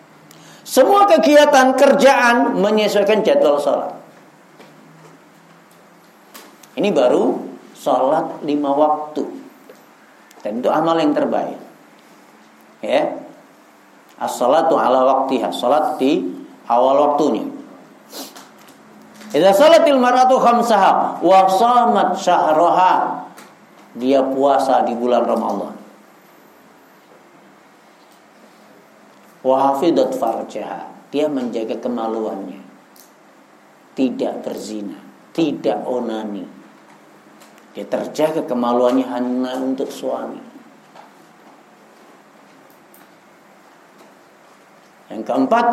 Semua kegiatan kerjaan menyesuaikan jadwal sholat. Ini baru sholat lima waktu. Dan itu amal yang terbaik. Ya, As-salatu ala waktiha. Salat di awal waktunya. Idza salatil mar'atu khamsaha wa shamat syahraha. Dia puasa di bulan Ramadan. Wa hafidat farjaha. Dia menjaga kemaluannya. Tidak berzina, tidak onani. Dia terjaga kemaluannya hanya untuk suami. Yang keempat,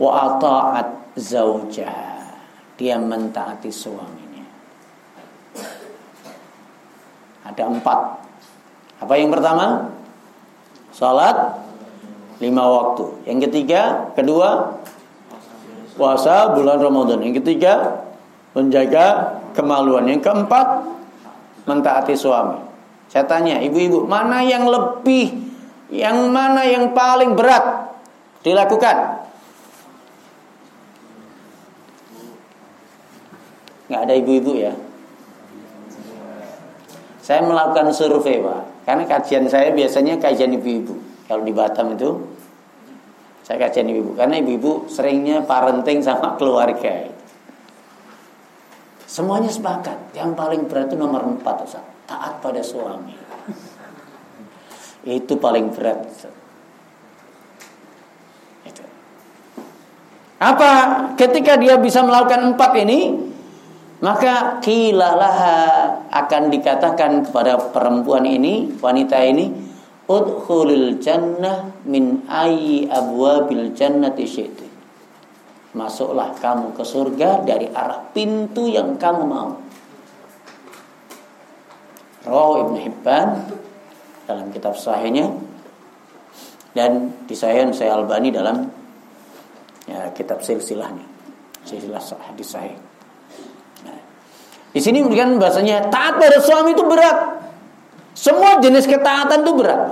wa ata'at. Dia mentaati suaminya. Ada empat. Apa yang pertama? Salat lima waktu. Yang ketiga, kedua, puasa bulan Ramadan. Yang ketiga, menjaga kemaluan. Yang keempat, mentaati suami. Saya tanya, ibu-ibu, mana yang lebih, yang mana yang paling berat dilakukan. Nggak ada ibu-ibu ya. Saya melakukan survei pak, karena kajian saya biasanya kajian ibu-ibu. Kalau di Batam itu saya kajian ibu-ibu, karena ibu-ibu seringnya parenting sama keluarga. Semuanya sepakat, yang paling berat itu nomor empat, Ustaz. taat pada suami. Itu paling berat. Ustaz. Apa? Ketika dia bisa melakukan empat ini, maka kilalah akan dikatakan kepada perempuan ini, wanita ini, udkhulil jannah min ayyi abwabil jannati syi'ti. Masuklah kamu ke surga dari arah pintu yang kamu mau. Rawahu Ibn Hibban dalam kitab sahihnya dan disayang saya Albani dalam ya, kitab silsilahnya silsilah hadis sahih nah, di sini memberikan bahasanya taat pada suami itu berat semua jenis ketaatan itu berat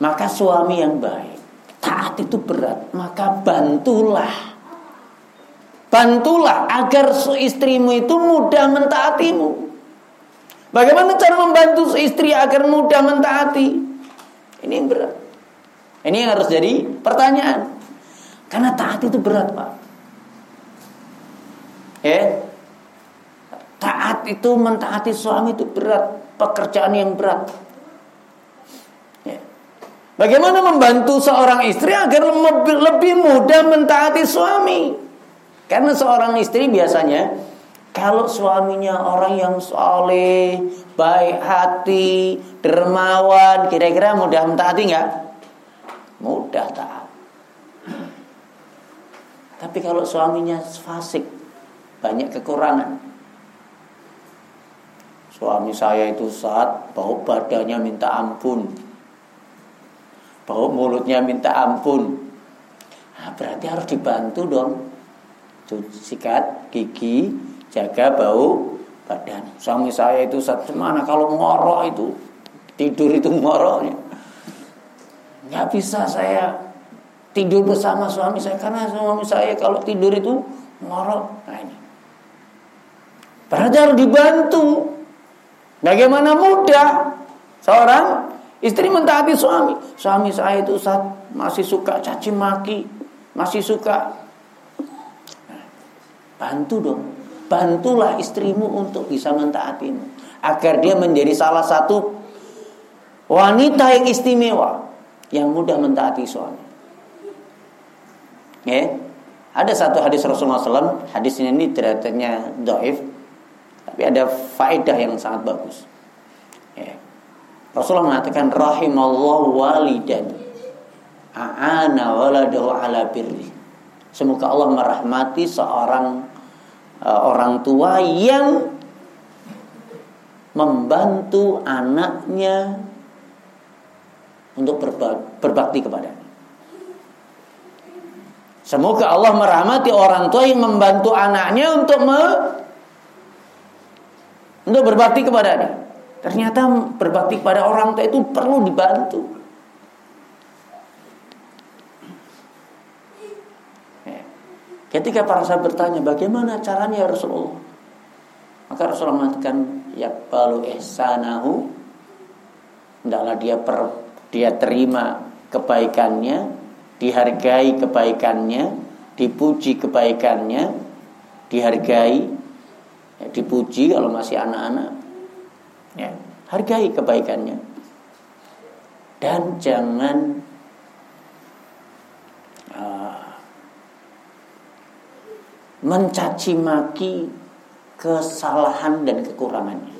maka suami yang baik taat itu berat maka bantulah bantulah agar istrimu itu mudah mentaatimu Bagaimana cara membantu istri agar mudah mentaati? Ini yang berat. Ini yang harus jadi pertanyaan. Karena taat itu berat, Pak. Ya. Taat itu mentaati suami itu berat, pekerjaan yang berat. Ya. Bagaimana membantu seorang istri agar lebih, lebih mudah mentaati suami? Karena seorang istri biasanya kalau suaminya orang yang soleh, baik hati, dermawan, kira-kira mudah mentaati nggak? Mudah taat. Tapi kalau suaminya fasik, banyak kekurangan. Suami saya itu saat bau badannya minta ampun. Bau mulutnya minta ampun. Nah, berarti harus dibantu dong. Sikat gigi, jaga bau badan. Suami saya itu saat mana kalau ngorok itu tidur itu ngoroknya. Nggak bisa saya tidur bersama suami saya karena suami saya kalau tidur itu ngorok. Nah ini. Berarti harus dibantu. Bagaimana mudah seorang istri mentaati suami. Suami saya itu saat masih suka caci maki, masih suka bantu dong. Bantulah istrimu untuk bisa mentaatimu agar dia menjadi salah satu wanita yang istimewa yang mudah mentaati suami. Ya. Ada satu hadis Rasulullah SAW, hadis ini ternyata doif, tapi ada faedah yang sangat bagus. Ya. Rasulullah mengatakan rahimallahu walidan a'ana waladahu ala birri. Semoga Allah merahmati seorang uh, orang tua yang membantu anaknya untuk berbakti kepadanya. Semoga Allah merahmati orang tua yang membantu anaknya untuk untuk berbakti kepadanya. Ternyata berbakti kepada orang tua itu perlu dibantu. Ya. Ketika para sahabat bertanya bagaimana caranya ya Rasulullah Maka Rasulullah mengatakan Ya balu ihsanahu Hendaklah dia per, dia terima kebaikannya dihargai kebaikannya, dipuji kebaikannya, dihargai, ya, dipuji kalau masih anak-anak, ya, hargai kebaikannya, dan jangan uh, mencaci maki kesalahan dan kekurangannya.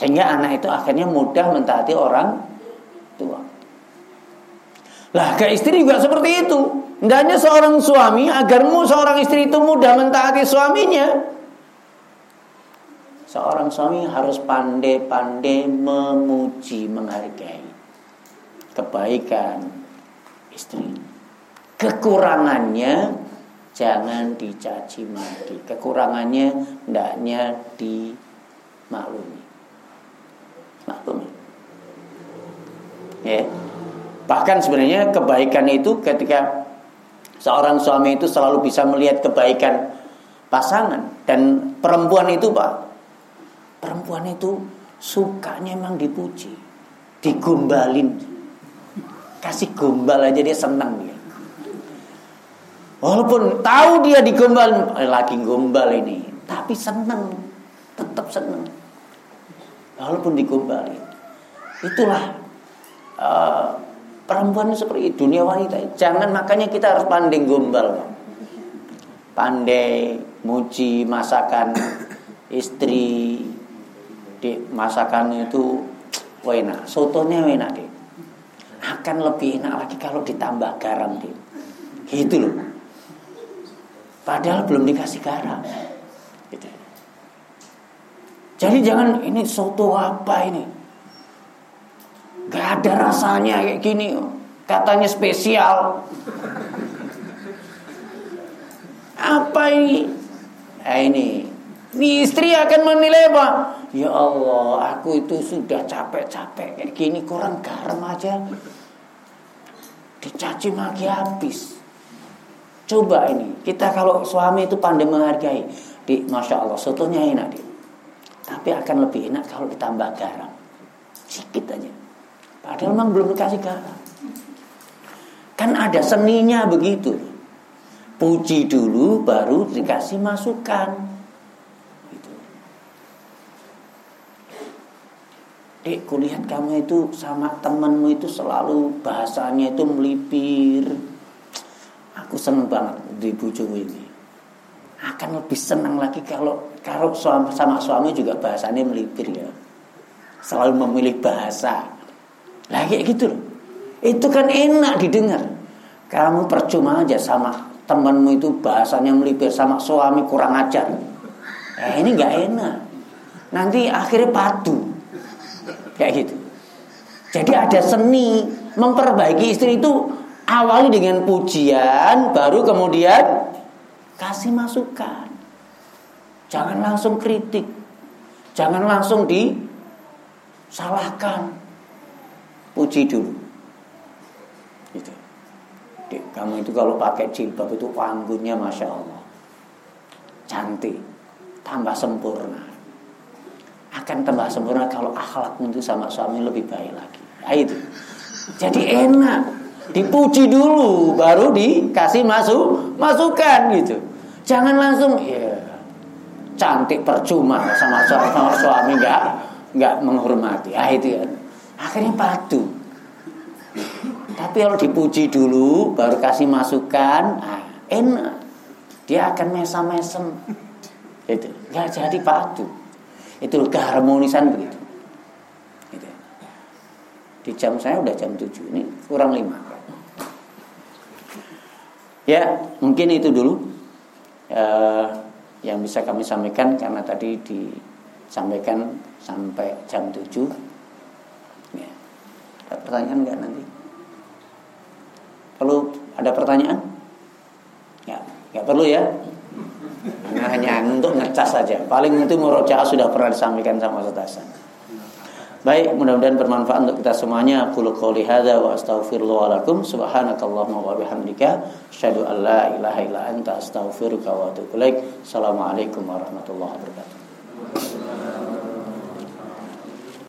Sehingga anak itu akhirnya mudah mentaati orang tua. Lah ke istri juga seperti itu. Hendaknya seorang suami agarmu seorang istri itu mudah mentaati suaminya. Seorang suami harus pandai-pandai memuji, menghargai kebaikan istri. Kekurangannya jangan dicaci maki. Kekurangannya hendaknya dimaklumi. Maklumi. Ya. Bahkan sebenarnya kebaikan itu ketika seorang suami itu selalu bisa melihat kebaikan pasangan. Dan perempuan itu Pak perempuan itu sukanya emang dipuji digombalin. Kasih gombal aja dia senang dia walaupun tahu dia digombal eh, lagi gombal ini. Tapi senang tetap senang walaupun digombalin itulah uh, Perempuan seperti itu, dunia wanita. Jangan makanya kita harus pandai gombal. Pandai muji masakan istri di masakan itu enak, sotonya enak deh. Akan lebih enak lagi kalau ditambah garam deh. Gitu loh. Padahal belum dikasih garam. Gitu. Jadi jangan ini soto apa ini? Gak ada rasanya kayak gini. Katanya spesial. Apa ini? Nah, ini. Ini istri akan menilai apa? Ya Allah, aku itu sudah capek-capek kayak gini kurang garam aja. Dicaci maki habis. Coba ini, kita kalau suami itu pandai menghargai, di masya Allah, sotonya enak di. Tapi akan lebih enak kalau ditambah garam, sedikit aja. Padahal memang belum dikasih garam. Kan ada seninya begitu. Puji dulu baru dikasih masukan. Gitu. Dek, kulihat kamu itu sama temanmu itu selalu bahasanya itu melipir. Aku seneng banget di bujuk ini. Akan lebih senang lagi kalau kalau suami, sama suami juga bahasanya melipir ya. Selalu memilih bahasa lah kayak gitu loh. Itu kan enak didengar. Kamu percuma aja sama temanmu itu bahasanya melipir sama suami kurang ajar. Eh ini nggak enak. Nanti akhirnya padu. Kayak gitu. Jadi ada seni memperbaiki istri itu awali dengan pujian, baru kemudian kasih masukan. Jangan langsung kritik. Jangan langsung disalahkan. Puji dulu. Gitu. Dek, kamu itu kalau pakai jilbab itu panggungnya Masya Allah. Cantik. Tambah sempurna. Akan tambah sempurna kalau akhlakmu itu sama suami lebih baik lagi. Nah, itu. Jadi enak. Dipuji dulu, baru dikasih masuk masukan gitu. Jangan langsung ya cantik percuma sama suami, sama suami nggak nggak menghormati. Ah itu ya. Akhirnya padu. Tapi kalau dipuji dulu, baru kasih masukan, ah, enak. Dia akan mesam-mesem. Itu nggak jadi padu. Itu keharmonisan begitu. Gitu. Di jam saya udah jam 7 ini kurang 5 Ya, mungkin itu dulu uh, yang bisa kami sampaikan karena tadi disampaikan sampai jam 7. Ada pertanyaan nggak nanti? Perlu ada pertanyaan? Ya, nggak perlu ya. Nah, hanya untuk ngecas saja. Paling itu murojaah sudah pernah disampaikan sama Ustaz Baik, mudah-mudahan bermanfaat untuk kita semuanya. Aku qouli hadza wa astaghfirullah lakum subhanakallahumma wa bihamdika asyhadu an la ilaha illa anta astaghfiruka wa atubu ilaik. Assalamualaikum warahmatullahi wabarakatuh.